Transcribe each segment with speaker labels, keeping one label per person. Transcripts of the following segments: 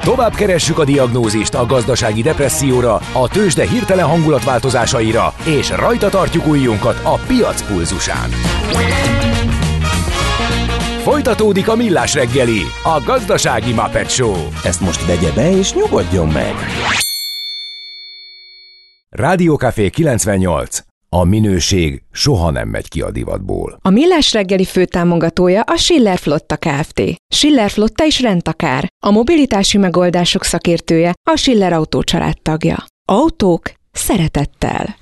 Speaker 1: Tovább keressük a diagnózist a gazdasági depresszióra, a tőzsde hirtelen hangulatváltozásaira, és rajta tartjuk ujjunkat a piac pulzusán. Folytatódik a Millás reggeli, a gazdasági Muppet Show.
Speaker 2: Ezt most vegye be és nyugodjon meg!
Speaker 1: Rádiókafé 98. A minőség soha nem megy ki a divatból.
Speaker 3: A Millás reggeli főtámogatója a Schiller Flotta Kft. Schiller Flotta is rendtakár. A mobilitási megoldások szakértője a Schiller Autó tagja. Autók szeretettel.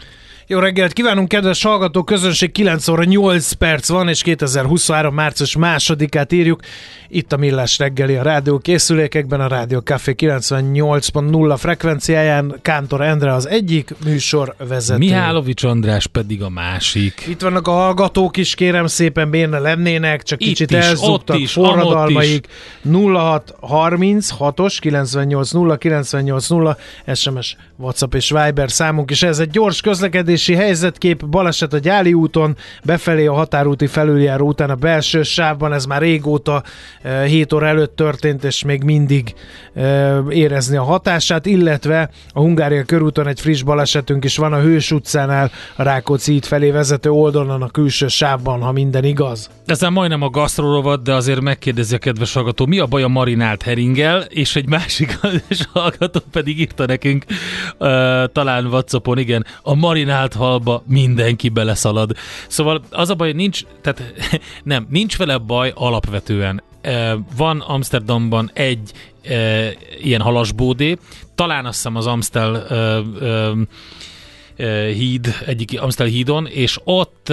Speaker 4: Jó reggelt kívánunk, kedves hallgató közönség, 9 óra 8 perc van, és 2023. március másodikát írjuk. Itt a Millás reggeli a rádió készülékekben, a Rádió Café 98.0 frekvenciáján. Kántor Endre az egyik műsor vezető.
Speaker 5: Mihálovics András pedig a másik.
Speaker 4: Itt vannak a hallgatók is, kérem szépen bénne lennének, csak
Speaker 5: Itt
Speaker 4: kicsit
Speaker 5: is,
Speaker 4: elzugtak
Speaker 5: ott is,
Speaker 4: forradalmaik. 0636 98 0 98 0 SMS, WhatsApp és Viber számunk, és ez egy gyors közlekedési helyzetkép, baleset a Gyáli úton, befelé a határúti felüljáró után a belső sávban, ez már régóta 7 óra előtt történt, és még mindig érezni a hatását, illetve a Hungária körúton egy friss balesetünk is van a Hős utcánál, a Rákóczi út felé vezető oldalon a külső sávban, ha minden igaz.
Speaker 5: Ezzel majdnem a gasztrorovat, de azért megkérdezi a kedves hallgató, mi a baj a marinált heringel, és egy másik hallgató pedig írta nekünk, talán Whatsappon, igen, a marinált halba mindenki beleszalad. Szóval az a baj, nincs, tehát nem, nincs vele baj alapvetően. Van Amsterdamban egy ilyen halasbódé, talán azt hiszem az Amstel híd, egyik Amstel hídon, és ott,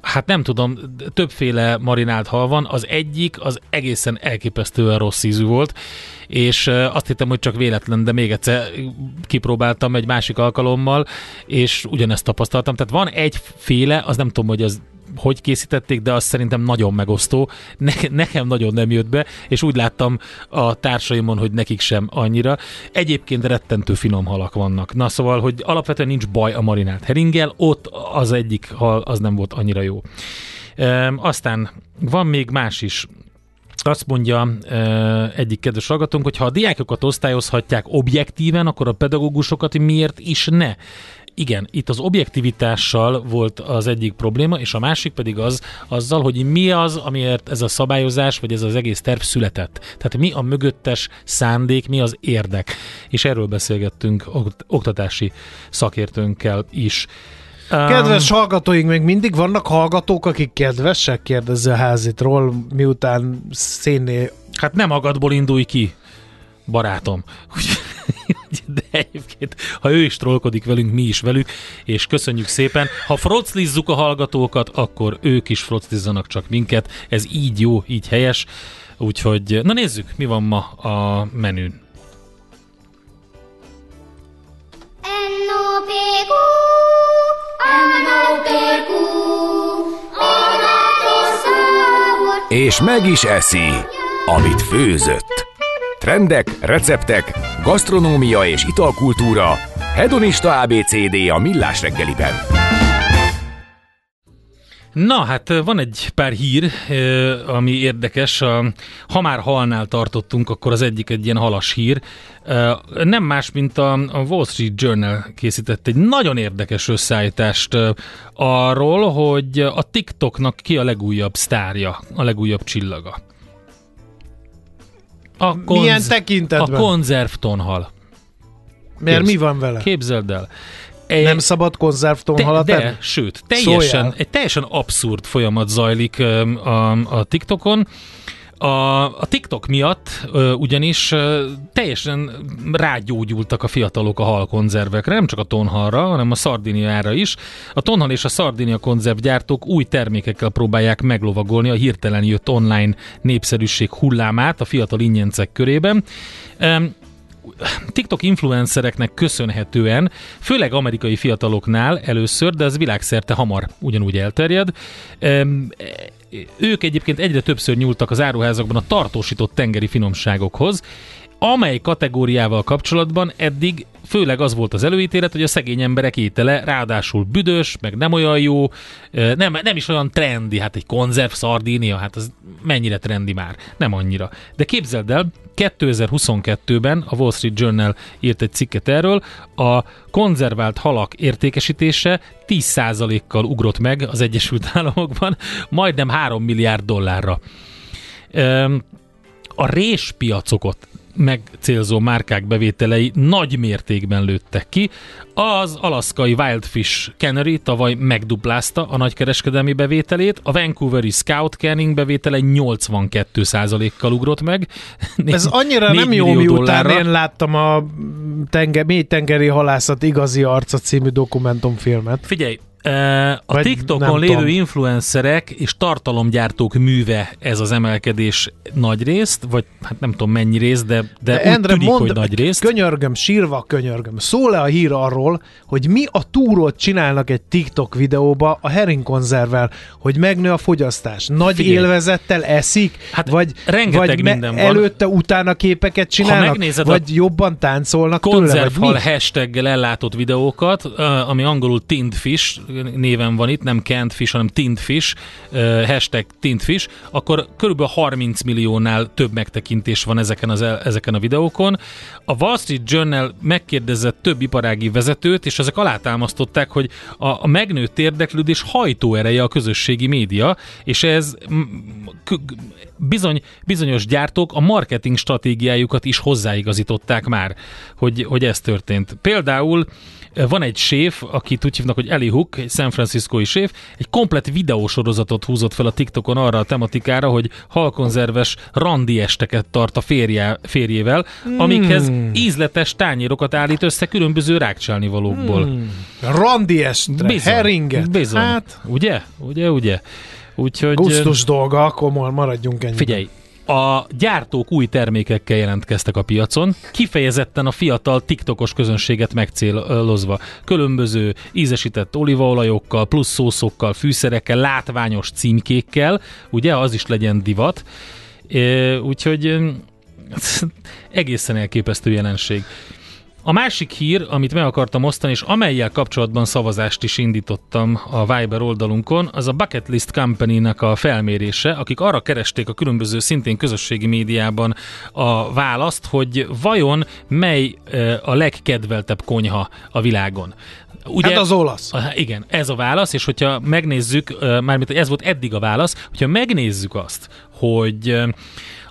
Speaker 5: hát nem tudom, többféle marinált hal van, az egyik az egészen elképesztően rossz ízű volt, és azt hittem, hogy csak véletlen, de még egyszer kipróbáltam egy másik alkalommal, és ugyanezt tapasztaltam. Tehát van egyféle, az nem tudom, hogy az hogy készítették, de az szerintem nagyon megosztó. Ne, nekem nagyon nem jött be, és úgy láttam a társaimon, hogy nekik sem annyira. Egyébként rettentő finom halak vannak. Na szóval, hogy alapvetően nincs baj a marinált heringel, ott az egyik hal az nem volt annyira jó. E, aztán van még más is. Azt mondja e, egyik kedves hallgatónk, hogy ha a diákokat osztályozhatják objektíven, akkor a pedagógusokat miért is ne? Igen, itt az objektivitással volt az egyik probléma, és a másik pedig az, azzal, hogy mi az, amiért ez a szabályozás, vagy ez az egész terv született. Tehát mi a mögöttes szándék, mi az érdek. És erről beszélgettünk oktatási szakértőnkkel is.
Speaker 4: Kedves hallgatóink, még mindig vannak hallgatók, akik kedvesek, kérdezze a házitról, miután szénné...
Speaker 5: Hát nem agadból indulj ki, barátom. De egyébként, ha ő is trollkodik velünk, mi is velük, és köszönjük szépen. Ha froclizzuk a hallgatókat, akkor ők is froclizzanak csak minket. Ez így jó, így helyes. Úgyhogy, na nézzük, mi van ma a menün.
Speaker 1: És meg is eszi, amit főzött. Trendek, receptek, gasztronómia és italkultúra. Hedonista ABCD a Millás reggeliben.
Speaker 5: Na, hát van egy pár hír, ami érdekes. Ha már halnál tartottunk, akkor az egyik egy ilyen halas hír. Nem más, mint a Wall Street Journal készített egy nagyon érdekes összeállítást arról, hogy a TikToknak ki a legújabb sztárja, a legújabb csillaga.
Speaker 4: A konz- Milyen tekintetben?
Speaker 5: A konzervtonhal.
Speaker 4: Mert Képz- mi van vele?
Speaker 5: Képzeld el.
Speaker 4: Egy, nem szabad konzervtonhalat
Speaker 5: de, de, sőt, teljesen, egy teljesen abszurd folyamat zajlik a, a TikTokon. A, a TikTok miatt ö, ugyanis ö, teljesen rágyógyultak a fiatalok a halkonzervekre, nem csak a tonhalra, hanem a szardiniára is. A tonhal és a szardinia konzervgyártók új termékekkel próbálják meglovagolni a hirtelen jött online népszerűség hullámát a fiatal ingyencek körében. TikTok influencereknek köszönhetően, főleg amerikai fiataloknál először, de ez világszerte hamar ugyanúgy elterjed, ők egyébként egyre többször nyúltak az áruházakban a tartósított tengeri finomságokhoz, amely kategóriával kapcsolatban eddig főleg az volt az előítélet, hogy a szegény emberek étele ráadásul büdös, meg nem olyan jó, nem, nem is olyan trendi, hát egy konzerv szardínia, hát az mennyire trendi már, nem annyira. De képzeld el, 2022-ben a Wall Street Journal írt egy cikket erről, a konzervált halak értékesítése 10%-kal ugrott meg az Egyesült Államokban, majdnem 3 milliárd dollárra. A réspiacokat megcélzó márkák bevételei nagy mértékben lőttek ki. Az alaszkai Wildfish Cannery tavaly megduplázta a nagykereskedelmi bevételét, a Vancouveri Scout Canning bevétele 82%-kal ugrott meg.
Speaker 4: Ez annyira nem jó, miután dollárra. én láttam a tenger, mély tengeri halászat igazi arca című dokumentumfilmet.
Speaker 5: Figyelj, a TikTokon lévő tudom. influencerek és tartalomgyártók műve ez az emelkedés nagy részt, vagy hát nem tudom mennyi részt, de, de, de úgy Endre, tűnik, mond, hogy nagy részt.
Speaker 4: Könyörgöm, sírva könyörgöm. Szól-e a hír arról, hogy mi a túrót csinálnak egy TikTok videóba a konzervvel, hogy megnő a fogyasztás? Nagy Figyelj. élvezettel eszik?
Speaker 5: Hát
Speaker 4: vagy,
Speaker 5: rengeteg vagy minden van.
Speaker 4: előtte utána képeket csinálnak? vagy jobban táncolnak
Speaker 5: tőle? Vagy hashtaggel ellátott videókat, ami angolul tinned fish, néven van itt, nem canned fish, hanem tint fish, hashtag tint akkor körülbelül 30 milliónál több megtekintés van ezeken, az, ezeken a videókon. A Wall Street Journal megkérdezett több iparági vezetőt, és ezek alátámasztották, hogy a, a megnőtt érdeklődés hajtóereje a közösségi média, és ez bizony, bizonyos gyártók a marketing stratégiájukat is hozzáigazították már, hogy, hogy ez történt. Például van egy séf, akit úgy hívnak, hogy Eli Hook, egy San Franciscoi séf, egy komplet videósorozatot húzott fel a TikTokon arra a tematikára, hogy halkonzerves randi esteket tart a férje, férjével, hmm. amikhez ízletes tányérokat állít össze különböző rákcsálni valókból. Hmm.
Speaker 4: Randi estre, bizony, heringet.
Speaker 5: Bizony. Hát. Ugye? Ugye, ugye?
Speaker 4: Úgyhogy... Gusztus dolga, akkor maradjunk ennyi.
Speaker 5: Figyelj, a gyártók új termékekkel jelentkeztek a piacon, kifejezetten a fiatal TikTokos közönséget megcélozva. Különböző ízesített olívaolajokkal, plusz szószokkal, fűszerekkel, látványos címkékkel, ugye, az is legyen divat. Úgyhogy egészen elképesztő jelenség. A másik hír, amit meg akartam osztani, és amelyel kapcsolatban szavazást is indítottam a Viber oldalunkon, az a Bucket List Company-nek a felmérése, akik arra keresték a különböző szintén közösségi médiában a választ, hogy vajon mely a legkedveltebb konyha a világon.
Speaker 4: Ugye, hát az olasz.
Speaker 5: Igen, ez a válasz, és hogyha megnézzük, mármint ez volt eddig a válasz, hogyha megnézzük azt, hogy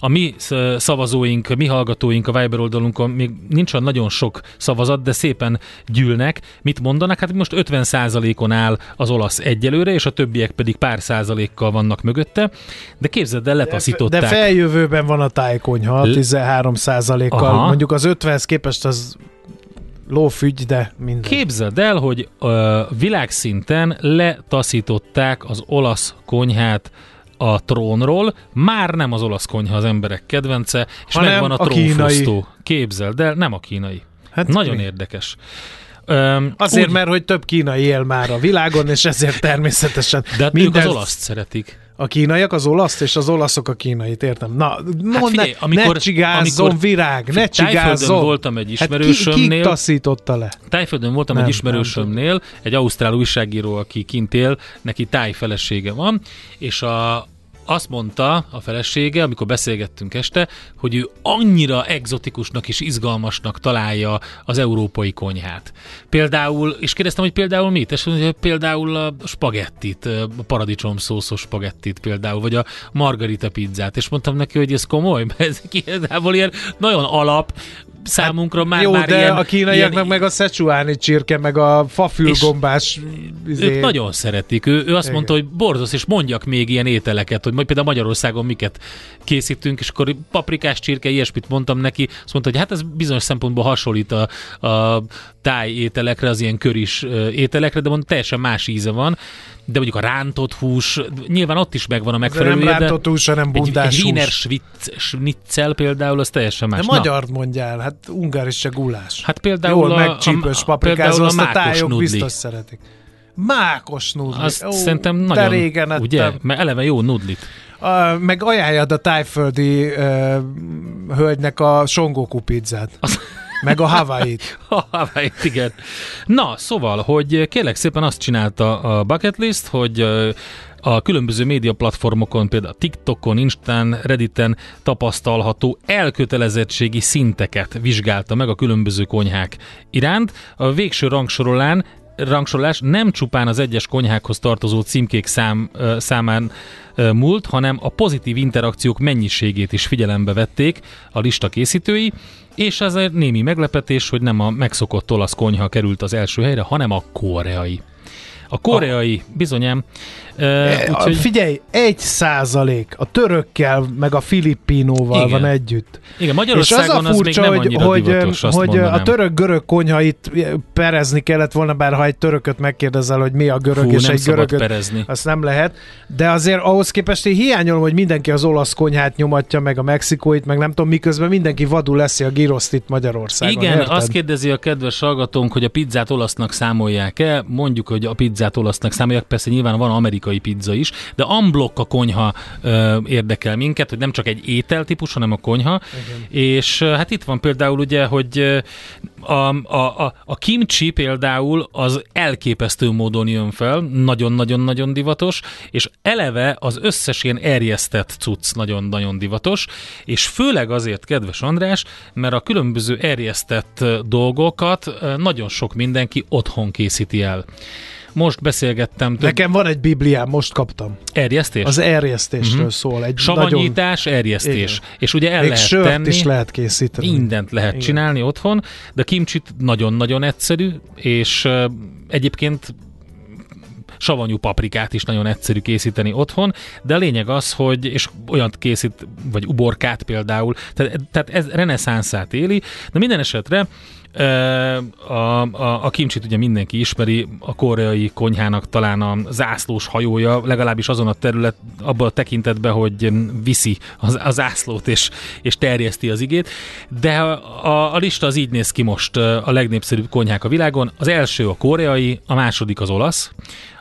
Speaker 5: a mi szavazóink, mi hallgatóink a Viber oldalunkon még nincs olyan nagyon sok szavazat, de szépen gyűlnek. Mit mondanak? Hát most 50%-on áll az olasz egyelőre, és a többiek pedig pár százalékkal vannak mögötte. De képzeld el, letaszították.
Speaker 4: De feljövőben van a tájkonyha, 13 százalékkal. Mondjuk az 50-hez képest az lófügy, de minden.
Speaker 5: Képzeld el, hogy ö, világszinten letaszították az olasz konyhát a trónról, már nem az olasz konyha az emberek kedvence, és Hanem megvan a, trónfosztó. Képzeld el, nem a kínai. Hát Nagyon mi? érdekes.
Speaker 4: Um, Azért, úgy... mert hogy több kínai él már a világon, és ezért természetesen
Speaker 5: De hát minden... ők az olaszt szeretik.
Speaker 4: A kínaiak az olaszt, és az olaszok a kínait, értem. Na, hát figyelj, ne, amikor, ne csigázzon, amikor, virág, ne csigázzon.
Speaker 5: voltam egy ismerősömnél. Hát ki, ki
Speaker 4: taszította le?
Speaker 5: Tájföldön voltam nem, egy ismerősömnél, egy ausztrál újságíró, aki kint él, neki tájfelesége van, és a, azt mondta a felesége, amikor beszélgettünk este, hogy ő annyira egzotikusnak és izgalmasnak találja az európai konyhát. Például, és kérdeztem, hogy például mit? És mondja, például a spagettit, a paradicsom szószos spagettit például, vagy a margarita pizzát, és mondtam neki, hogy ez komoly, mert ez igazából ilyen nagyon alap, számunkra hát, már,
Speaker 4: jó,
Speaker 5: már
Speaker 4: de
Speaker 5: ilyen,
Speaker 4: a kínaiaknak ilyen, meg a szecsuáni csirke, meg a fafülgombás.
Speaker 5: Izé... Ők nagyon szeretik. Ő, ő azt Igen. mondta, hogy borzos, és mondjak még ilyen ételeket, hogy majd például Magyarországon miket készítünk, és akkor paprikás csirke, ilyesmit mondtam neki, azt mondta, hogy hát ez bizonyos szempontból hasonlít a, a táj ételekre, az ilyen köris ételekre, de mondta, teljesen más íze van de mondjuk a rántott hús, nyilván ott is megvan a megfelelő.
Speaker 4: Nem rántott hús, hanem bundás
Speaker 5: egy, egy Wiener schnitzel például, az teljesen más.
Speaker 4: De magyar mondjál, hát ungár is se gulás.
Speaker 5: Hát például
Speaker 4: Jól a, a, paprikázó, azt a, a tájok nudli. biztos szeretik. Mákos nudli.
Speaker 5: Azt Ó, szerintem nagyon, régen ettem. ugye, mert eleve jó nudlit.
Speaker 4: Uh, meg ajánljad a tájföldi uh, hölgynek a songókú pizzát. Az, Meg a Hawaii-t.
Speaker 5: A Hawaii-t, igen. Na, szóval, hogy kérlek szépen azt csinálta a Bucket List, hogy a különböző média platformokon, például TikTokon, Instán, Redditen tapasztalható elkötelezettségi szinteket vizsgálta meg a különböző konyhák iránt. A végső rangsorolán rangsorolás nem csupán az egyes konyhákhoz tartozó címkék szám, számán múlt, hanem a pozitív interakciók mennyiségét is figyelembe vették a lista készítői, és ezért némi meglepetés, hogy nem a megszokott olasz konyha került az első helyre, hanem a koreai. A koreai, bizonyám. Uh, úgyhogy,
Speaker 4: Figyelj, egy százalék a törökkel, meg a filippinóval
Speaker 5: Igen.
Speaker 4: van együtt.
Speaker 5: igen,
Speaker 4: És az
Speaker 5: Magyarországon
Speaker 4: a
Speaker 5: az,
Speaker 4: furcsa,
Speaker 5: még nem
Speaker 4: hogy, hogy,
Speaker 5: divatos,
Speaker 4: hogy
Speaker 5: mondanám.
Speaker 4: a török-görög konyha itt perezni kellett volna, bár ha egy törököt megkérdezel, hogy mi a görög,
Speaker 5: Fú,
Speaker 4: és egy görögöt,
Speaker 5: perezni.
Speaker 4: azt nem lehet. De azért ahhoz képest én hiányolom, hogy mindenki az olasz konyhát nyomatja, meg a mexikóit, meg nem tudom, miközben mindenki vadul leszi a girosztit Magyarországon.
Speaker 5: Igen,
Speaker 4: érted?
Speaker 5: azt kérdezi a kedves hallgatónk, hogy a pizzát olasznak számolják-e. Mondjuk, hogy a pizzát olasznak számolják, persze nyilván van amerikai pizza is, de unblock a konyha ö, érdekel minket, hogy nem csak egy ételtípus, hanem a konyha. Igen. És hát itt van például ugye, hogy a, a, a, a kimchi például az elképesztő módon jön fel, nagyon-nagyon-nagyon divatos, és eleve az összes ilyen erjesztett cucc nagyon-nagyon divatos, és főleg azért, kedves András, mert a különböző erjesztett dolgokat nagyon sok mindenki otthon készíti el. Most beszélgettem több
Speaker 4: Nekem van egy bibliám, most kaptam.
Speaker 5: erjesztés.
Speaker 4: Az erjesztésről
Speaker 5: Mhm.
Speaker 4: szól. Egy nagyon...
Speaker 5: Savanyítás, erjesztés.
Speaker 4: Igen.
Speaker 5: És ugye el
Speaker 4: Még
Speaker 5: lehet
Speaker 4: sört
Speaker 5: tenni.
Speaker 4: is lehet készíteni.
Speaker 5: Mindent lehet
Speaker 4: Igen.
Speaker 5: Csinálni otthon, de kimcsit nagyon-nagyon egyszerű, és uh, egyébként savanyú paprikát is nagyon egyszerű készíteni otthon, de a lényeg az, hogy, és olyat készít, vagy uborkát például, tehát, tehát ez reneszánszát éli, de minden esetre a, a, a kimcsit ugye mindenki ismeri, a koreai konyhának talán a zászlós hajója, legalábbis azon a terület, abban a tekintetben, hogy viszi az, a zászlót és, és terjeszti az igét, de a, a, a lista az így néz ki most a legnépszerűbb konyhák a világon. Az első a koreai, a második az olasz,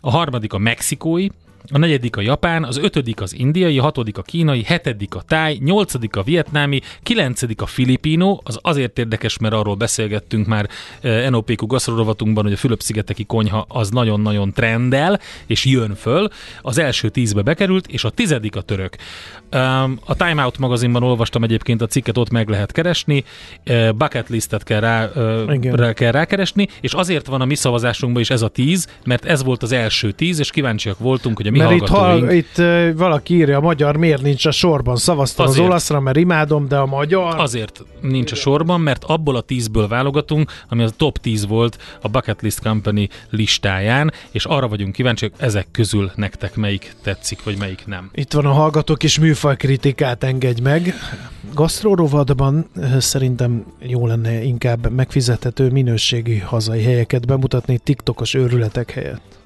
Speaker 5: a harmadik a mexikói, a negyedik a japán, az ötödik az indiai, a hatodik a kínai, hetedik a táj, nyolcadik a vietnámi, kilencedik a filipino, az azért érdekes, mert arról beszélgettünk már eh, NOPQ gasztrorovatunkban, hogy a Fülöp-szigeteki konyha az nagyon-nagyon trendel, és jön föl. Az első tízbe bekerült, és a tizedik a török. Um, a Time Out magazinban olvastam egyébként a cikket, ott meg lehet keresni, uh, bucket listet kell, rá, uh,
Speaker 4: Igen.
Speaker 5: rá kell rákeresni, és azért van a mi szavazásunkban is ez a tíz, mert ez volt az első tíz, és kíváncsiak voltunk, hogy a mi
Speaker 4: Mert itt,
Speaker 5: hallgatóink...
Speaker 4: hal, itt uh, valaki írja, a magyar miért nincs a sorban. Szavaztam az
Speaker 5: Azért.
Speaker 4: olaszra, mert imádom, de a magyar...
Speaker 5: Azért nincs a sorban, mert abból a tízből válogatunk, ami a top 10 volt a Bucket List Company listáján, és arra vagyunk kíváncsiak, ezek közül nektek melyik tetszik, vagy melyik nem.
Speaker 4: Itt van a hallgató kis műfajkritikát, engedj meg. Gasztrorovadban szerintem jó lenne inkább megfizethető minőségi hazai helyeket bemutatni TikTokos őrületek helyett.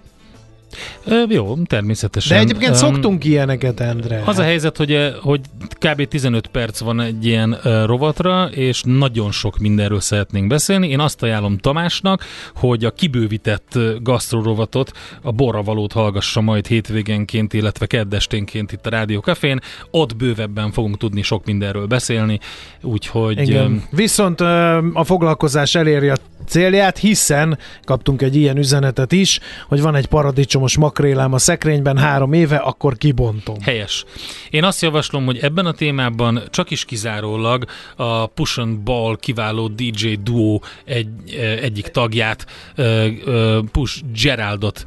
Speaker 5: Ö, jó, természetesen.
Speaker 4: De egyébként
Speaker 5: Öm,
Speaker 4: szoktunk ilyeneket, Endre.
Speaker 5: Az a helyzet, hogy, hogy kb. 15 perc van egy ilyen rovatra, és nagyon sok mindenről szeretnénk beszélni. Én azt ajánlom Tamásnak, hogy a kibővített gasztrorovatot, a borravalót hallgassa majd hétvégenként, illetve keddesténként itt a Rádió Cafén. Ott bővebben fogunk tudni sok mindenről beszélni, úgyhogy
Speaker 4: Igen. Viszont a foglalkozás eléri a célját, hiszen kaptunk egy ilyen üzenetet is, hogy van egy paradicsomos makrélám a szekrényben három éve, akkor kibontom.
Speaker 5: Helyes. Én azt javaslom, hogy ebben a témában csak is kizárólag a Push and Ball kiváló DJ duo egy, egyik tagját, Push Geraldot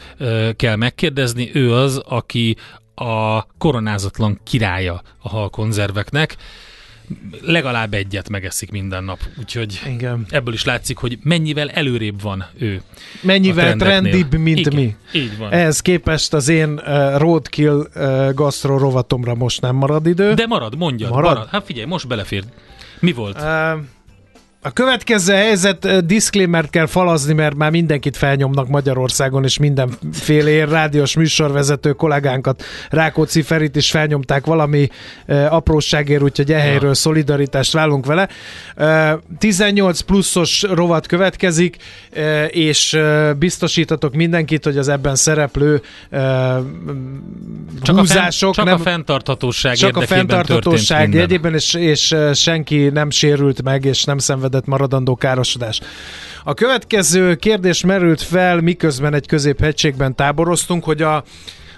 Speaker 5: kell megkérdezni. Ő az, aki a koronázatlan királya a halkonzerveknek. Legalább egyet megeszik minden nap, úgyhogy
Speaker 4: Igen.
Speaker 5: ebből is látszik, hogy mennyivel előrébb van ő.
Speaker 4: Mennyivel trendibb, mint
Speaker 5: Igen,
Speaker 4: mi.
Speaker 5: Így van.
Speaker 4: Ehhez képest az én uh, roadkill uh, gasztro rovatomra most nem marad idő.
Speaker 5: De marad, mondja.
Speaker 4: Marad?
Speaker 5: marad. Hát figyelj, most belefér. Mi volt?
Speaker 4: Uh, a következő helyzet, disclaimer kell falazni, mert már mindenkit felnyomnak Magyarországon, és mindenféle rádiós műsorvezető kollégánkat, Rákóczi Ferit is felnyomták valami uh, apróságért, úgyhogy ehelyről szolidaritást válunk vele. Uh, 18 pluszos rovat következik, uh, és uh, biztosítatok mindenkit, hogy az ebben szereplő uh,
Speaker 5: Csak,
Speaker 4: húzások
Speaker 5: a, fenn, csak
Speaker 4: nem,
Speaker 5: a fenntarthatóság
Speaker 4: csak a
Speaker 5: minden.
Speaker 4: jegyében, és, és senki nem sérült meg, és nem szenvedett maradandó károsodás. A következő kérdés merült fel, miközben egy középhegységben táboroztunk, hogy a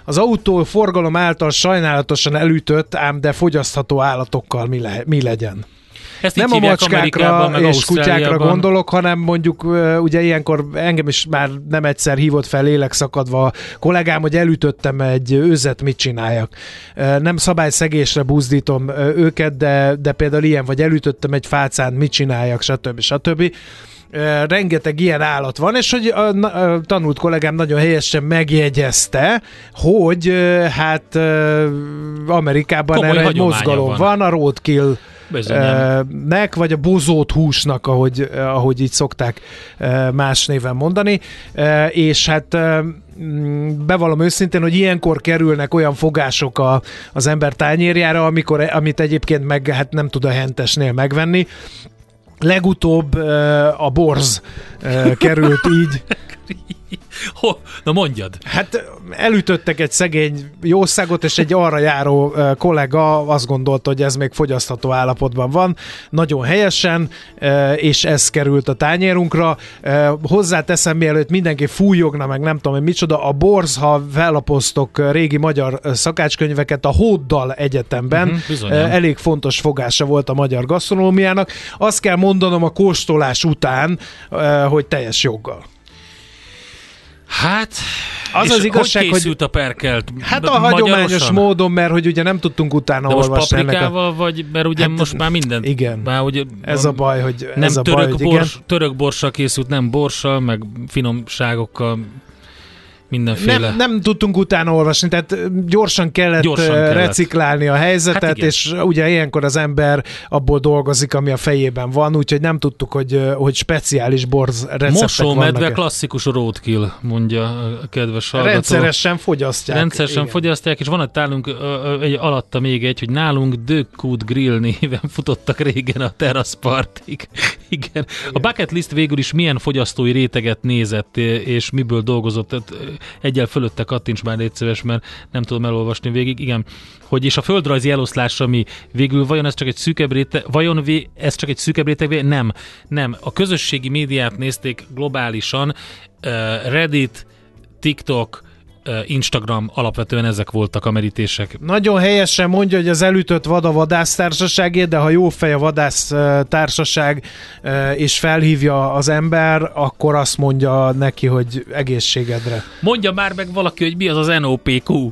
Speaker 4: az autó forgalom által sajnálatosan elütött, ám de fogyasztható állatokkal mi, le, mi legyen.
Speaker 5: Ezt
Speaker 4: Nem a macskákra
Speaker 5: meg
Speaker 4: és kutyákra gondolok, hanem mondjuk ugye ilyenkor engem is már nem egyszer hívott fel lélek szakadva a kollégám, hogy elütöttem egy őzet, mit csináljak. Nem szabályszegésre buzdítom őket, de, de például ilyen, vagy elütöttem egy fácán, mit csináljak, stb. stb. Rengeteg ilyen állat van, és hogy a, tanult kollégám nagyon helyesen megjegyezte, hogy hát Amerikában
Speaker 5: Komoly
Speaker 4: erre egy mozgalom
Speaker 5: van.
Speaker 4: van, a roadkill
Speaker 5: Bizonyám.
Speaker 4: nek, vagy a bozót húsnak, ahogy, ahogy így szokták más néven mondani, és hát mm, bevallom őszintén, hogy ilyenkor kerülnek olyan fogások a, az ember tányérjára, amikor, amit egyébként meg hát nem tud a hentesnél megvenni. Legutóbb a borz került így.
Speaker 5: Ho, na mondjad.
Speaker 4: Hát elütöttek egy szegény jószágot, és egy arra járó kollega azt gondolta, hogy ez még fogyasztható állapotban van. Nagyon helyesen, és ez került a tányérunkra. Hozzáteszem, mielőtt mindenki fújogna, meg nem tudom, hogy micsoda, a Borz, ha fellapoztok régi magyar szakácskönyveket, a Hóddal Egyetemben
Speaker 5: bizonyám.
Speaker 4: elég fontos fogása volt a magyar gasztronómiának. Azt kell mondanom a kóstolás után, hogy teljes joggal.
Speaker 5: Hát,
Speaker 4: Az az igazság,
Speaker 5: hogy
Speaker 4: hogy-
Speaker 5: készült a perkelt?
Speaker 4: Hát a hagyományos
Speaker 5: magyarosan?
Speaker 4: módon, mert hogy ugye nem tudtunk utána
Speaker 5: De most
Speaker 4: olvasni ennek a...
Speaker 5: paprikával, vagy, mert ugye
Speaker 4: Hát,
Speaker 5: most már minden.
Speaker 4: igen.
Speaker 5: Már ugye,
Speaker 4: Ez a baj, hogy
Speaker 5: nem
Speaker 4: ez a
Speaker 5: török,
Speaker 4: baj, hogy igen.
Speaker 5: bors, török borssal készült, nem borssal, meg finomságokkal, mindenféle.
Speaker 4: Nem, nem tudtunk utána olvasni, tehát gyorsan kellett,
Speaker 5: Gyorsan kellett.
Speaker 4: reciklálni a helyzetet,
Speaker 5: Hát igen.
Speaker 4: és ugye ilyenkor az ember abból dolgozik, ami a fejében van, úgyhogy nem tudtuk, hogy, hogy speciális borz receptek
Speaker 5: Mosómedve klasszikus roadkill, mondja a kedves hallgató.
Speaker 4: Rendszeresen fogyasztják.
Speaker 5: Rendszeresen
Speaker 4: igen.
Speaker 5: fogyasztják, és van egy ö, egy alatta még egy, hogy nálunk Dökkút Grill néven futottak régen a teraszpartig. Igen. A bucket list végül is milyen fogyasztói réteget nézett, és miből dolgozott. Tehát, Egyel fölötte kattints már légy szíves, mert nem tudom elolvasni végig. Igen, hogy és a földrajzi eloszlás, ami végül vajon ez csak egy szűkebb réteg, vajon vé, ez csak egy szűkebb réteg? Nem, nem. A közösségi médiát nézték globálisan, ö, Reddit, TikTok, Instagram, alapvetően ezek voltak a merítések.
Speaker 4: Nagyon helyesen mondja, hogy az elütött vad a vadásztársaságé, de ha jó fej a vadásztársaság és felhívja az ember, akkor azt mondja neki, hogy egészségedre.
Speaker 5: Mondja már meg valaki, hogy mi az az NOPQ.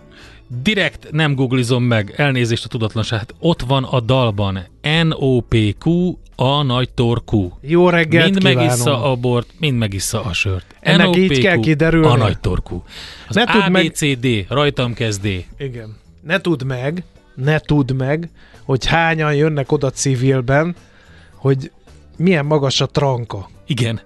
Speaker 5: Direkt nem googlizom meg, elnézést a tudatlanság. Hát ott van a dalban. NOPQ, a nagy torkú.
Speaker 4: Jó reggelt
Speaker 5: Mind
Speaker 4: kívánom.
Speaker 5: megissza a bort, mind megissza a sört.
Speaker 4: Ennek így
Speaker 5: NOPQ,
Speaker 4: kell kiderülni.
Speaker 5: A nagy torkú. Az
Speaker 4: Ne tudd meg-
Speaker 5: ABCD, rajtam kezdé.
Speaker 4: Igen. Ne tudd meg, ne tudd meg, hogy hányan jönnek oda civilben, hogy milyen magas a tranka.
Speaker 5: Igen.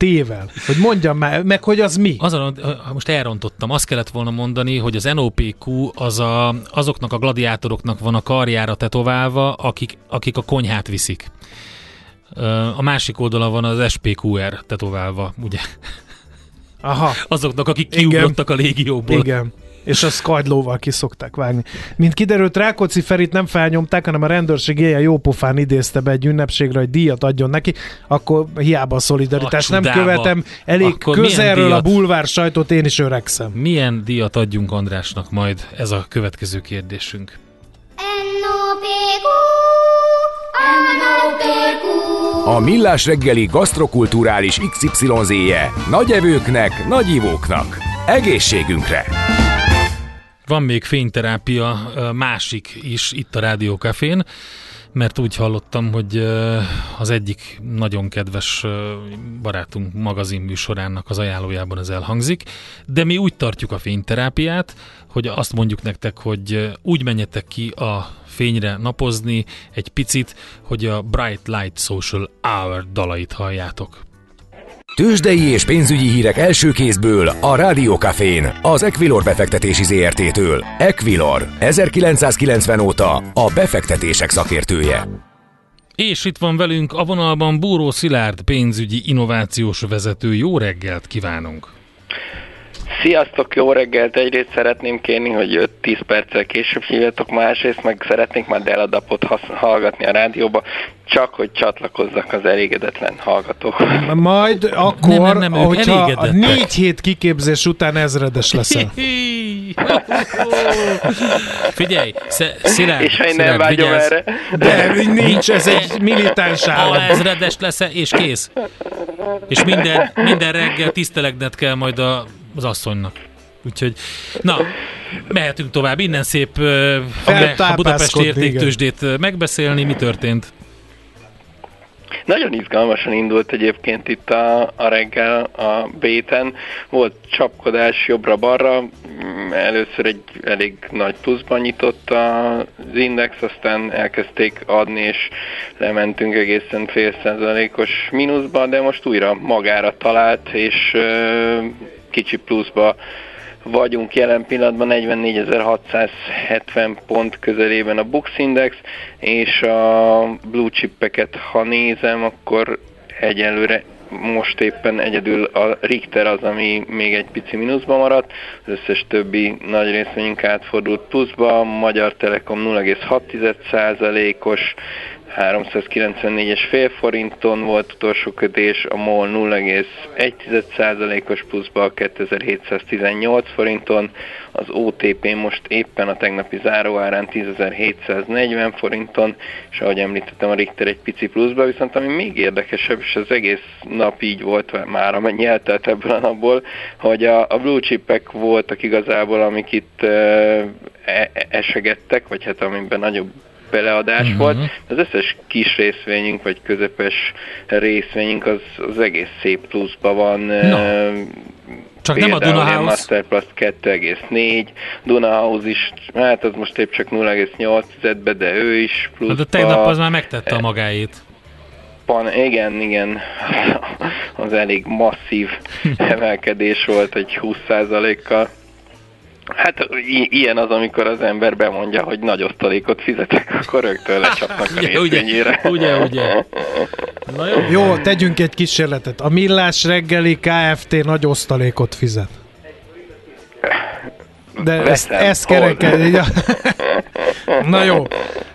Speaker 4: Tével. Hogy mondjam már, meg hogy az mi.
Speaker 5: Azon, most elrontottam, azt kellett volna mondani, hogy az NOPQ az a, azoknak a gladiátoroknak van a karjára tetoválva, akik, akik a konyhát viszik. A másik oldalon van az SPQR tetoválva, ugye?
Speaker 4: Aha,
Speaker 5: Azoknak, akik
Speaker 4: Igen.
Speaker 5: kiugrottak a légióból.
Speaker 4: igen. És a skagylóval ki szokták vágni. Mint kiderült, Rákóczi Ferit nem felnyomták, hanem a rendőrség ilyen jópofán idézte be egy ünnepségre, hogy díjat adjon neki, akkor hiába a szolidaritás.
Speaker 5: A
Speaker 4: Nem követem elég
Speaker 5: Akkor
Speaker 4: közelről a bulvár sajtot, én is öregszem.
Speaker 5: Milyen díjat adjunk Andrásnak majd? Ez a következő kérdésünk.
Speaker 1: A Millás reggeli gasztrokulturális XYZ-je nagy evőknek, nagy ivóknak. Egészségünkre!
Speaker 5: Van még fényterápia másik is itt a Rádiókafén, mert úgy hallottam, hogy az egyik nagyon kedves barátunk magazin műsorának az ajánlójában ez elhangzik, de mi úgy tartjuk a fényterápiát, hogy azt mondjuk nektek, hogy úgy menjetek ki a fényre napozni egy picit, hogy a Bright Light Social Hour dalait halljátok.
Speaker 1: Tőzsdei és pénzügyi hírek első kézből a Rádiókafén, az Equilor befektetési ZRT-től. Equilor, 1990 óta a befektetések szakértője.
Speaker 5: És itt van velünk a vonalban Búró Szilárd pénzügyi innovációs vezető. Jó reggelt kívánunk!
Speaker 6: Sziasztok, jó reggelt! Egyrészt szeretném kérni, hogy 5-10 perccel később hívjatok, másrészt meg szeretnék már Deladapot hallgatni a rádióba, csak hogy csatlakozzak az elégedetlen hallgatókhoz.
Speaker 4: Majd akkor,
Speaker 5: Nem, nem, nem,
Speaker 4: hogyha a négy hét kiképzés után ezredes leszel.
Speaker 5: Figyelj, sze- Szilárd,
Speaker 6: És ha én nem vágyom
Speaker 5: vigyázz.
Speaker 6: erre,
Speaker 4: De nincs, ez egy militáns állam.
Speaker 5: Alezredes lesz és kész. És minden, minden reggel tisztelegned kell majd a, az asszonynak. Úgyhogy, na, mehetünk tovább. Innen szép a, Budapesti értéktősdét megbeszélni. Mi történt?
Speaker 6: Nagyon izgalmasan indult egyébként itt a, a reggel a béten. Volt csapkodás jobbra-balra, Mm, először egy elég nagy pluszban nyitott az index, aztán elkezdték adni, és lementünk egészen fél százalékos mínuszba, de most újra magára talált, és ö, kicsi pluszba vagyunk jelen pillanatban 44.670 pont közelében a Bux Index, és a blue chipeket, ha nézem, akkor egyelőre most éppen egyedül a Richter az, ami még egy pici mínuszba maradt, az összes többi nagy részvényünk átfordult pluszba, Magyar Telekom 0,6%-os, 394-es fél forinton volt utolsó kötés, a MOL 0,1%-os pluszba 2718 forinton, az OTP most éppen a tegnapi záróárán 10.740 forinton, és ahogy említettem a Richter egy pici pluszba, viszont ami még érdekesebb, és az egész nap így volt már, amennyi eltelt ebből a napból, hogy a, a blue chipek voltak igazából, amik itt uh, esegettek, vagy hát amiben nagyobb beleadás uh-huh. volt. Az összes kis részvényünk, vagy közepes részvényünk az, az egész szép pluszban van.
Speaker 5: No. Csak nem a Dunahouse.
Speaker 6: Masterplus 2,4, Dunahouse is, hát az most épp csak 0,8-be, de ő is pluszba.
Speaker 5: Hát a tegnap az már megtette a magáét.
Speaker 6: Pan, igen, igen, az elég masszív emelkedés volt, egy 20%-kal. Hát i- ilyen az, amikor az ember bemondja, hogy nagy osztalékot fizetek, akkor rögtön lecsapnak a
Speaker 5: Ugye, ugye, ugye, ugye. Na jó.
Speaker 4: Jó, tegyünk egy kísérletet. A Millás reggeli Kft. nagy osztalékot fizet. De ezt,
Speaker 6: Veszem.
Speaker 4: ezt kereked. így a- Na jó,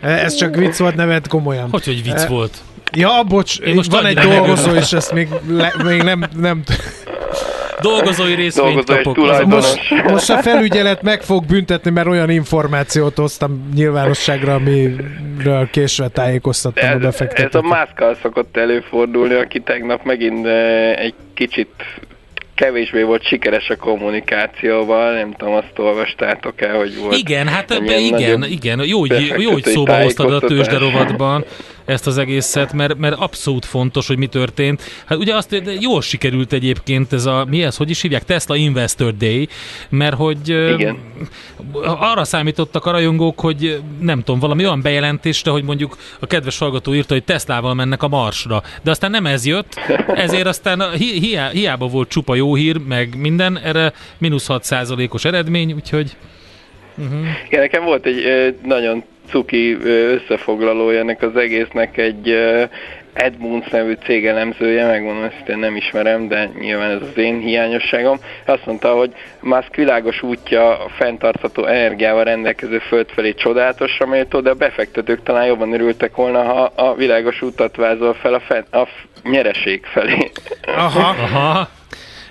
Speaker 4: ez csak vicc volt, nevet komolyan.
Speaker 5: Hogy, hogy vicc volt?
Speaker 4: Ja, bocs,
Speaker 5: Én most
Speaker 4: van egy dolgozó, és ezt még, le, még nem, nem
Speaker 5: Dolgozói részvényt kapok.
Speaker 6: tulajdonos.
Speaker 4: most, most a felügyelet meg fog büntetni, mert olyan információt hoztam nyilvánosságra, amiről késve tájékoztattam a
Speaker 6: Ez, ez a
Speaker 4: befektetőt.
Speaker 6: mászkal szokott előfordulni, aki tegnap megint egy kicsit kevésbé volt sikeres a kommunikációval, nem tudom, azt olvastátok-e, hogy volt.
Speaker 5: Igen, hát ebbe, igen, igen. Jó, hogy, jó, hogy szóba hoztad a tőzsderovatban ezt az egészet, mert, mert abszolút fontos, hogy mi történt. Hát ugye azt jól sikerült egyébként ez a, mi ez, hogy is hívják? Tesla Investor Day, mert hogy
Speaker 6: Igen.
Speaker 5: arra számítottak a rajongók, hogy nem tudom, valami olyan bejelentésre, hogy mondjuk a kedves hallgató írta, hogy Teslával mennek a Marsra. De aztán nem ez jött, ezért aztán hi, hiá, hiába volt csupa jó hír, meg minden, erre mínusz 6 os eredmény, úgyhogy
Speaker 6: Igen, nekem volt egy nagyon cuki összefoglalója ennek az egésznek egy Edmunds nevű cégelemzője, megmondom ezt én nem ismerem, de nyilván ez az én hiányosságom. Azt mondta, hogy Musk világos útja a fenntartható energiával rendelkező föld felé csodálatosra méltó, de a befektetők talán jobban örültek volna, ha a világos utat vázol fel a, fen- a f- nyereség felé.
Speaker 4: Aha.
Speaker 5: aha,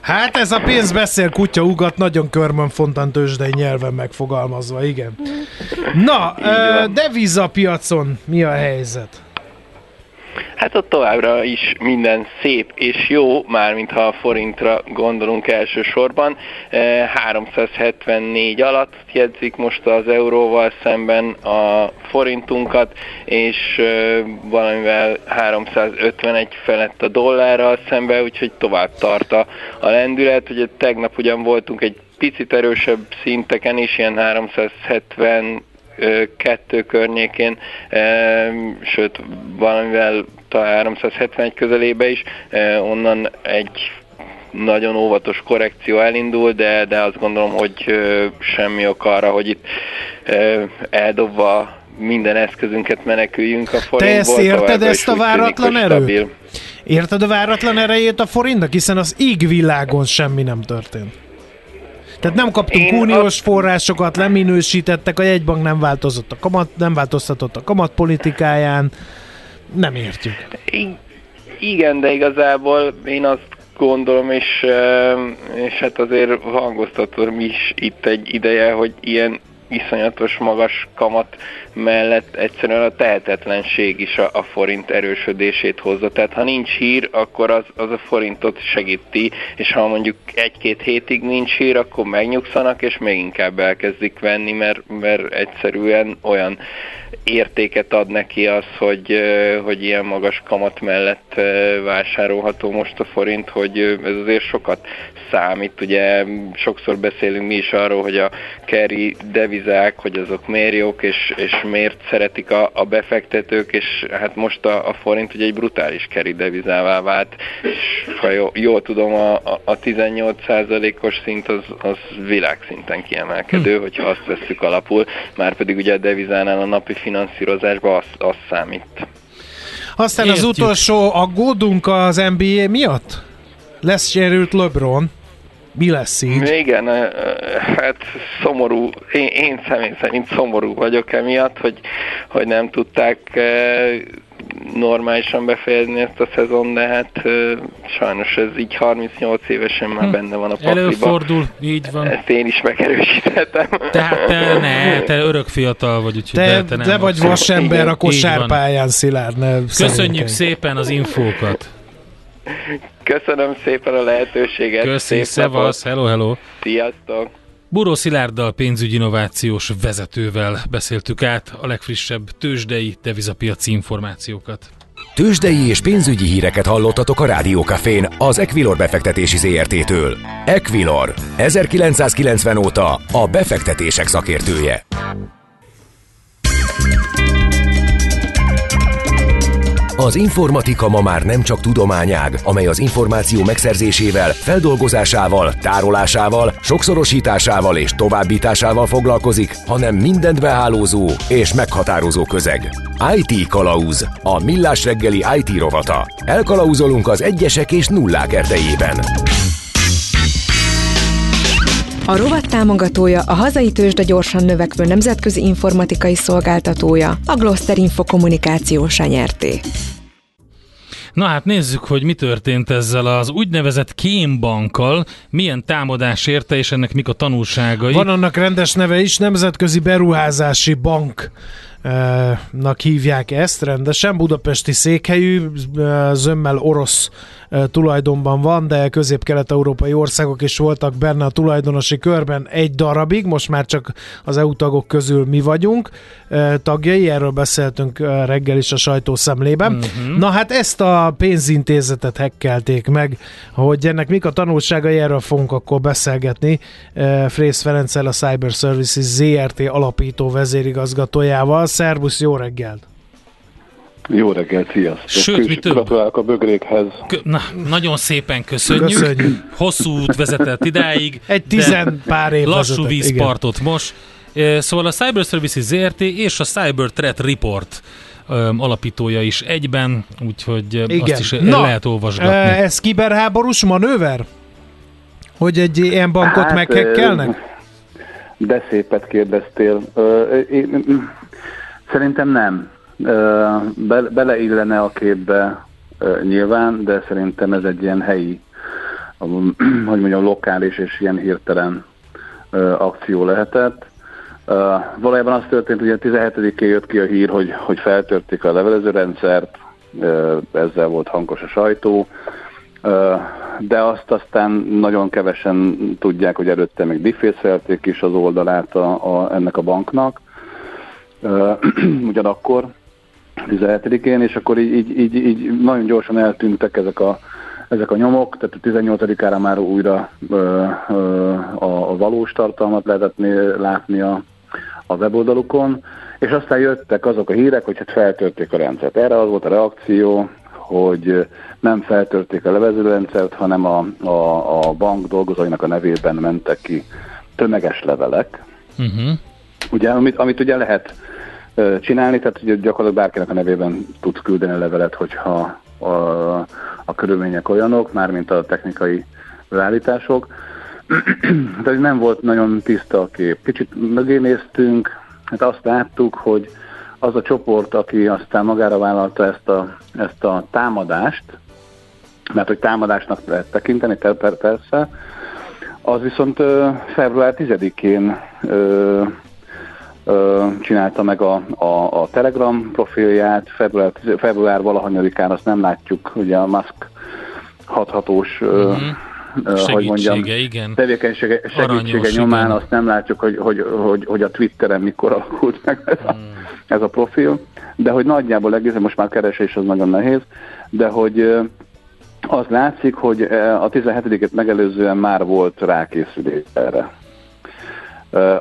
Speaker 4: Hát ez a pénz beszél, kutya ugat, nagyon körmön fontan tőzsdei nyelven megfogalmazva, igen. Na,
Speaker 6: van.
Speaker 4: devizapiacon mi a helyzet?
Speaker 6: Hát ott továbbra is minden szép és jó, mármint ha a forintra gondolunk elsősorban. Eh, 374 alatt jegyzik most az euróval szemben a forintunkat, és eh, valamivel 351 felett a dollárral szemben, úgyhogy tovább tart a, a lendület. Ugye tegnap ugyan voltunk egy picit erősebb szinteken is, ilyen 370 ö, kettő környékén, e, sőt valamivel talán 371 közelébe is, e, onnan egy nagyon óvatos korrekció elindul, de, de azt gondolom, hogy semmi ok arra, hogy itt ö, eldobva minden eszközünket meneküljünk a forintból.
Speaker 4: ezt érted, ezt a
Speaker 6: tűnik,
Speaker 4: váratlan erőt?
Speaker 6: stabil.
Speaker 4: Érted a váratlan erejét a forintnak? Hiszen az égvilágon semmi nem történt. Tehát nem kaptunk
Speaker 6: Én
Speaker 4: uniós
Speaker 6: azt-
Speaker 4: forrásokat, leminősítettek, a jegybank nem változott a kamat, nem változtatott a kamatpolitikáján. Nem értjük.
Speaker 6: I- Igen, de igazából én azt gondolom, és, és hát azért hangoztatom is itt egy ideje, hogy ilyen iszonyatos magas kamat mellett egyszerűen a tehetetlenség is a, a forint erősödését hozza. Tehát ha nincs hír, akkor az, az a forintot segíti, és ha mondjuk egy-két hétig nincs hír, akkor megnyugszanak, és még inkább elkezdik venni, mert, mert egyszerűen olyan értéket ad neki az, hogy, hogy ilyen magas kamat mellett vásárolható most a forint, hogy ez azért sokat számít. Ugye sokszor beszélünk mi is arról, hogy a carry devizák, hogy azok miért jók, és, és miért szeretik a, a befektetők, és hát most a, a forint ugye egy brutális carry devizává vált, és ha jól, jól tudom, a, a- a 18%-os szint az, az világszinten kiemelkedő, hogyha azt vesszük alapul, már pedig ugye a devizánál a napi finanszírozásban az, az számít.
Speaker 4: Aztán
Speaker 5: Értjük.
Speaker 4: az utolsó, aggódunk az NBA miatt? Lesz sérült LeBron. Mi lesz így?
Speaker 6: Igen, hát szomorú, én, én személy szerint szomorú vagyok emiatt, hogy, hogy nem tudták normálisan befejezni ezt a szezon, de hát ö, sajnos ez így 38 évesen már benne van a pakliba.
Speaker 5: Előfordul, így van.
Speaker 6: Ezt én is megerősítettem.
Speaker 5: Tehát te ne, te örök fiatal vagy, úgyhogy
Speaker 4: Te,
Speaker 5: te, te nem
Speaker 4: te vagy vasember a kosárpályán, Szilárd. Ne
Speaker 5: Köszönjük szépen az infókat.
Speaker 6: Köszönöm szépen a lehetőséget.
Speaker 5: Köszi, szevasz, hello, hello.
Speaker 6: Sziasztok!
Speaker 5: Buró Szilárddal pénzügyi innovációs vezetővel beszéltük át a legfrissebb tőzsdei devizapiaci információkat.
Speaker 1: Tőzsdei és pénzügyi híreket hallottatok a Rádiókafén az Equilor befektetési ZRT-től. Equilor, 1990 óta a befektetések szakértője. Az informatika ma már nem csak tudományág, amely az információ megszerzésével, feldolgozásával, tárolásával, sokszorosításával és továbbításával foglalkozik, hanem mindent behálózó és meghatározó közeg. IT Kalauz, a millás reggeli IT rovata. Elkalauzolunk az egyesek és nullák erdejében.
Speaker 3: A rovat támogatója a hazai tőzsde gyorsan növekvő nemzetközi informatikai szolgáltatója, a Gloster Info kommunikációs nyerté.
Speaker 5: Na hát nézzük, hogy mi történt ezzel az úgynevezett kémbankkal, milyen támadás érte, és ennek mik a tanulságai.
Speaker 4: Van annak rendes neve is, Nemzetközi Beruházási Bank eh, nak hívják ezt rendesen, budapesti székhelyű, eh, zömmel orosz tulajdonban van, de közép-kelet-európai országok is voltak benne a tulajdonosi körben egy darabig, most már csak az EU tagok közül mi vagyunk eh, tagjai, erről beszéltünk eh, reggel is a sajtószemlében. Uh-huh. Na hát ezt a pénzintézetet hekkelték meg, hogy ennek mik a tanulságai, erről fogunk akkor beszélgetni eh, Frész Ferenccel, a Cyber Services ZRT alapító vezérigazgatójával. Szervusz, jó reggelt!
Speaker 7: Jó reggelt, sziasztok!
Speaker 5: Sőt, mi több?
Speaker 7: Gratulálok a bögrékhez.
Speaker 5: Kö- Na, nagyon szépen köszönjük.
Speaker 4: Köszönjük.
Speaker 5: Hosszú út vezetett idáig.
Speaker 4: Egy tizen pár év
Speaker 5: Lassú
Speaker 4: vezetett, igen.
Speaker 5: vízpartot most. Szóval a Cyber Services ZRT és a Cyber Threat Report alapítója is egyben, úgyhogy
Speaker 4: Igen.
Speaker 5: azt is
Speaker 4: Na,
Speaker 5: lehet olvasgatni.
Speaker 4: Ez kiberháborús manőver? Hogy egy ilyen bankot hát, meghekkelnek?
Speaker 7: De szépet kérdeztél. Én- Szerintem nem. Be, beleillene a képbe nyilván, de szerintem ez egy ilyen helyi, hogy mondjam, lokális és ilyen hirtelen akció lehetett. Valójában az történt, hogy a 17-én jött ki a hír, hogy, hogy feltörték a levelezőrendszert, ezzel volt hangos a sajtó, de azt aztán nagyon kevesen tudják, hogy előtte még diffészelték is az oldalát a, a, ennek a banknak, ugyanakkor 17-én, és akkor így, így, így, így nagyon gyorsan eltűntek ezek a, ezek a nyomok, tehát a 18-ára már újra ö, ö, a, a valós tartalmat lehetett látni a, a weboldalukon, és aztán jöttek azok a hírek, hogy hát feltörték a rendszert. Erre az volt a reakció, hogy nem feltörték a levezőrendszert, hanem a, a, a bank dolgozóinak a nevében mentek ki tömeges levelek,
Speaker 5: Uh-huh.
Speaker 7: ugye, amit, amit ugye lehet csinálni, tehát ugye gyakorlatilag bárkinek a nevében tudsz küldeni levelet, hogyha a, a körülmények olyanok, mármint a technikai beállítások. de nem volt nagyon tiszta a kép. Kicsit mögé néztünk, hát azt láttuk, hogy az a csoport, aki aztán magára vállalta ezt a, ezt a támadást, mert hogy támadásnak lehet tekinteni, persze, az viszont február 10-én csinálta meg a, a, a Telegram profilját, február, február valahanyadikán azt nem látjuk, ugye a Musk hathatós mm-hmm.
Speaker 5: Uh, hogy mondjam, igen.
Speaker 7: tevékenysége, segítsége Aranyos, nyomán igen. azt nem látjuk, hogy, hogy, hogy, hogy a Twitteren mikor alakult meg ez a, mm. ez a profil, de hogy nagyjából egészen, most már keresés az nagyon nehéz, de hogy az látszik, hogy a 17-et megelőzően már volt rákészülés erre.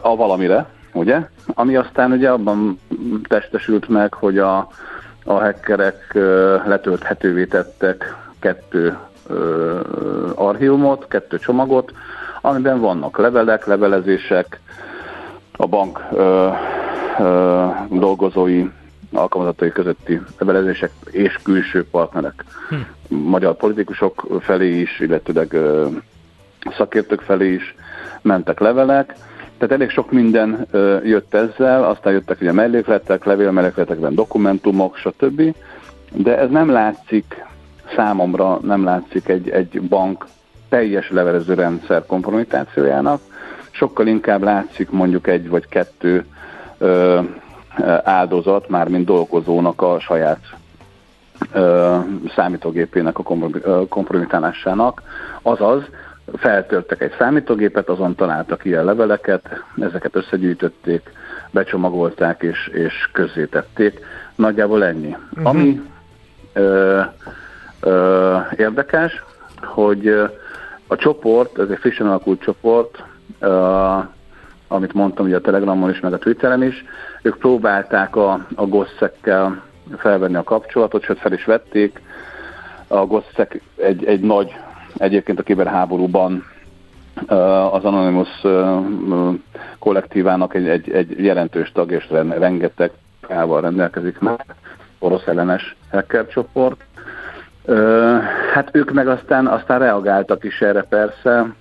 Speaker 7: A valamire, ugye? Ami aztán ugye abban testesült meg, hogy a, a hackerek letölthetővé tettek kettő archívumot, kettő csomagot, amiben vannak levelek, levelezések, a bank ö, ö, dolgozói, alkalmazatai közötti levelezések és külső partnerek. Hm. Magyar politikusok felé is, illetőleg ö, szakértők felé is mentek levelek, tehát elég sok minden jött ezzel, aztán jöttek ugye mellékletek, levélmellékletekben dokumentumok, stb. De ez nem látszik, számomra nem látszik egy, egy bank teljes levelező rendszer kompromitációjának, sokkal inkább látszik mondjuk egy vagy kettő ö, áldozat, már mint dolgozónak a saját ö, számítógépének a kompromitálásának, azaz feltörtek egy számítógépet, azon találtak ilyen leveleket, ezeket összegyűjtötték, becsomagolták és, és közzétették. Nagyjából ennyi. Uh-huh. Ami ö, ö, érdekes, hogy a csoport, ez egy frissen alakult csoport, ö, amit mondtam ugye a Telegramon is, meg a Twitteren is, ők próbálták a, a gosszekkel felvenni a kapcsolatot, sőt fel is vették. A gosszek egy, egy nagy Egyébként a kiberháborúban az Anonymous kollektívának egy, egy, egy jelentős tag és rengeteg ával rendelkezik már, orosz ellenes hacker csoport. Hát ők meg aztán, aztán reagáltak is erre persze,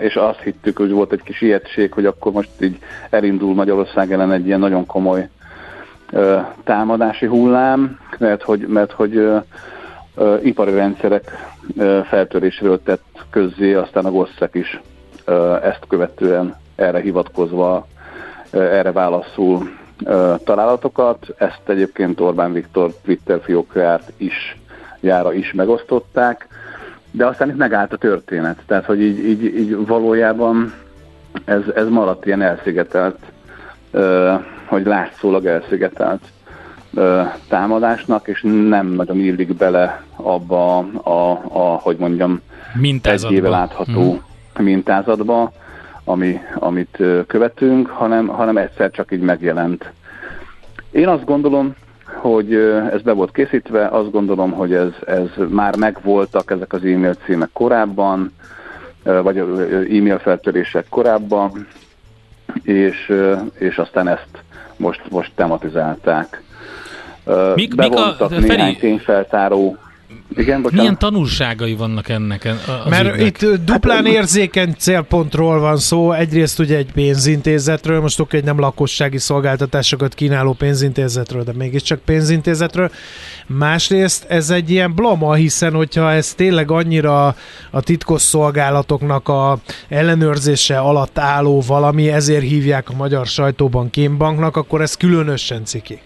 Speaker 7: és azt hittük, hogy volt egy kis ijegység, hogy akkor most így elindul Magyarország ellen egy ilyen nagyon komoly támadási hullám, mert hogy, mert hogy ipari rendszerek feltörésről tett közzé, aztán a GOSZEK is ezt követően erre hivatkozva, erre válaszul találatokat. Ezt egyébként Orbán Viktor Twitter fiókját is, jára is megosztották, de aztán itt megállt a történet. Tehát, hogy így, így, így valójában ez, ez maradt ilyen elszigetelt, hogy látszólag elszigetelt támadásnak, és nem nagyon illik bele abba a, a hogy mondjam, egy éve látható mm. mintázatba, ami, amit követünk, hanem, hanem egyszer csak így megjelent. Én azt gondolom, hogy ez be volt készítve, azt gondolom, hogy ez, ez már megvoltak ezek az e-mail címek korábban, vagy e-mail feltörések korábban, és, és aztán ezt most, most tematizálták. Mik, bevontak mik a, néhány tényfeltáró igen,
Speaker 5: bocsánat. Milyen tanulságai vannak ennek? Az
Speaker 4: Mert ügynek? itt duplán hát, érzékeny célpontról van szó. Egyrészt ugye egy pénzintézetről, most oké, hogy nem lakossági szolgáltatásokat kínáló pénzintézetről, de mégiscsak pénzintézetről. Másrészt ez egy ilyen blama, hiszen hogyha ez tényleg annyira a titkos szolgálatoknak a ellenőrzése alatt álló valami, ezért hívják a magyar sajtóban kémbanknak, akkor ez különösen ciki.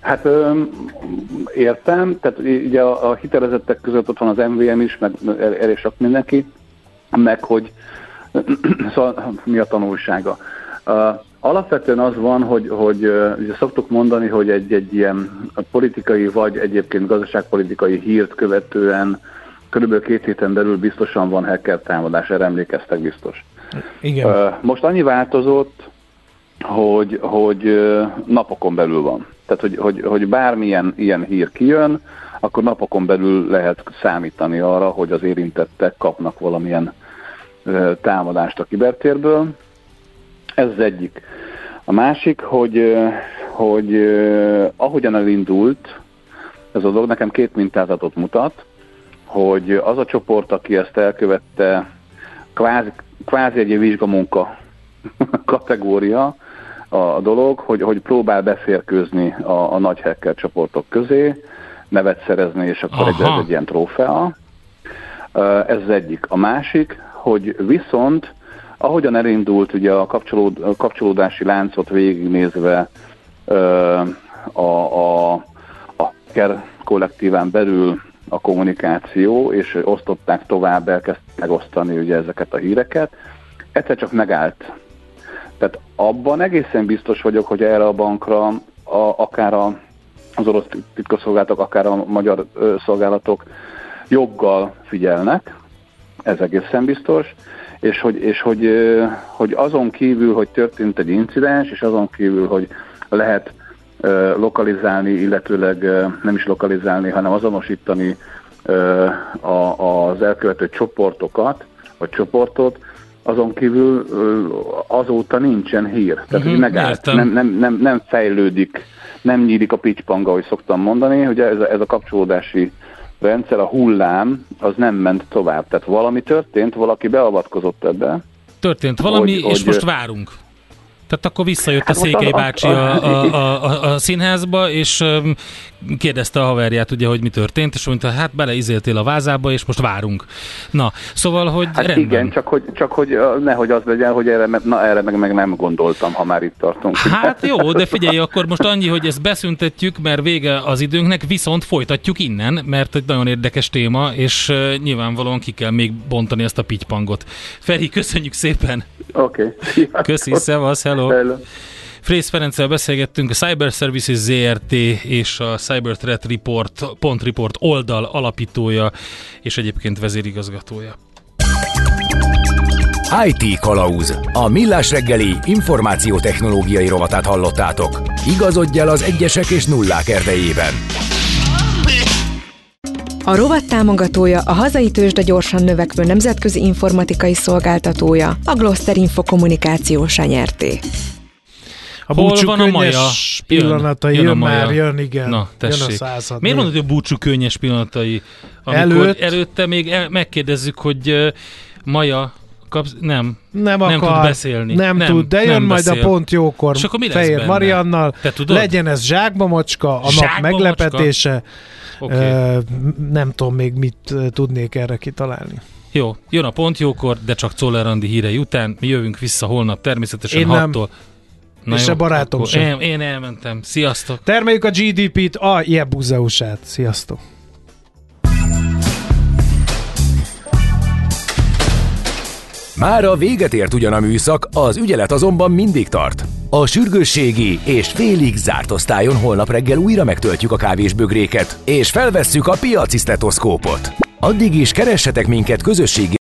Speaker 7: Hát ö, értem, tehát ugye a, a hitelezettek között ott van az MVM is, meg elég sok mindenki, meg hogy szóval mi a tanulsága. Uh, alapvetően az van, hogy, hogy ugye szoktuk mondani, hogy egy, egy ilyen politikai vagy egyébként gazdaságpolitikai hírt követően körülbelül két héten belül biztosan van hacker támadás, erre emlékeztek biztos.
Speaker 4: Igen. Uh,
Speaker 7: most annyi változott, hogy, hogy napokon belül van. Tehát, hogy, hogy, hogy bármilyen ilyen hír kijön, akkor napokon belül lehet számítani arra, hogy az érintettek kapnak valamilyen támadást a kibertérből. Ez az egyik. A másik, hogy, hogy ahogyan elindult ez a dolog, nekem két mintázatot mutat. hogy az a csoport, aki ezt elkövette, kvázi, kvázi egy vizsgamunka kategória a dolog, hogy, hogy próbál beférkőzni a, a nagy hacker csoportok közé, nevet szerezni, és akkor egy, ez egy ilyen trófea. Ez az egyik. A másik, hogy viszont ahogyan elindult ugye a, kapcsolód, a kapcsolódási láncot végignézve a, a, a Ker kollektíván belül a kommunikáció, és osztották tovább, elkezdtek megosztani ugye ezeket a híreket, egyszer csak megállt. Tehát abban egészen biztos vagyok, hogy erre a bankra a, akár a, az orosz titkosszolgálatok, akár a magyar ö, szolgálatok joggal figyelnek, ez egészen biztos, és hogy, és hogy, hogy azon kívül, hogy történt egy incidens, és azon kívül, hogy lehet lokalizálni, illetőleg nem is lokalizálni, hanem azonosítani az elkövető csoportokat, vagy csoportot, azon kívül azóta nincsen hír. Tehát, uh-huh, megállt, nem, nem, nem, nem fejlődik, nem nyílik a pitypanga, ahogy szoktam mondani, hogy ez a, ez a kapcsolódási rendszer, a hullám, az nem ment tovább. Tehát valami történt, valaki beavatkozott ebbe.
Speaker 5: Történt valami, hogy, és hogy, most várunk. Tehát akkor visszajött hát a Székely bácsi a, a, a, a, a színházba, és kérdezte a haverját, ugye, hogy mi történt, és mondta, hát beleizéltél a vázába, és most várunk. Na, szóval, hogy
Speaker 7: hát rendben. igen, csak hogy, csak hogy nehogy az legyen, hogy erre, na, erre meg, meg nem gondoltam, ha már itt tartunk.
Speaker 5: Hát jó, de figyelj, akkor most annyi, hogy ezt beszüntetjük, mert vége az időnknek, viszont folytatjuk innen, mert egy nagyon érdekes téma, és nyilvánvalóan ki kell még bontani ezt a pitypangot. Feri, köszönjük szépen!
Speaker 7: Oké. Okay.
Speaker 5: Köszi, szevasz, hello! Hello. Frész Ferenccel beszélgettünk, a Cyber Services ZRT és a Cyber Threat Report, Pont Report oldal alapítója és egyébként vezérigazgatója.
Speaker 1: IT Kalauz. A millás reggeli információtechnológiai rovatát hallottátok. Igazodj el az egyesek és nullák erdejében.
Speaker 3: A rovat támogatója a hazai tőzsde gyorsan növekvő nemzetközi informatikai szolgáltatója, a Gloster Info kommunikációsa nyerté.
Speaker 4: A Hol van a maja? Pillanatai, jön, jön, jön már, jön, igen.
Speaker 5: Na, tessék.
Speaker 4: Jön a
Speaker 5: század. Miért mondod, hogy a búcsú könnyes pillanatai? Amikor Előtt? előtte még el, megkérdezzük, hogy uh, Maja kapsz, nem,
Speaker 4: nem,
Speaker 5: akar, nem tud beszélni.
Speaker 4: Nem, nem tud, de jön nem majd beszél. a pont jókor
Speaker 5: És akkor mi
Speaker 4: Fehér
Speaker 5: benne?
Speaker 4: Mariannal.
Speaker 5: Te tudod?
Speaker 4: Legyen ez zsákba macska, a zsákba nap meglepetése. Okay. Nem tudom még mit tudnék erre kitalálni.
Speaker 5: Jó, jön a pont jókor, de csak Czoller Andi hírei után. Mi jövünk vissza holnap természetesen Én 6-tól.
Speaker 4: Na és jó, a barátom sem.
Speaker 5: Én, én elmentem. Sziasztok!
Speaker 4: Termeljük a GDP-t a Jebuzeusát. Sziasztok!
Speaker 1: Már a véget ért ugyan a műszak, az ügyelet azonban mindig tart. A sürgősségi és félig zárt osztályon holnap reggel újra megtöltjük a kávésbögréket, és felvesszük a piaci. Addig is keressetek minket közösségi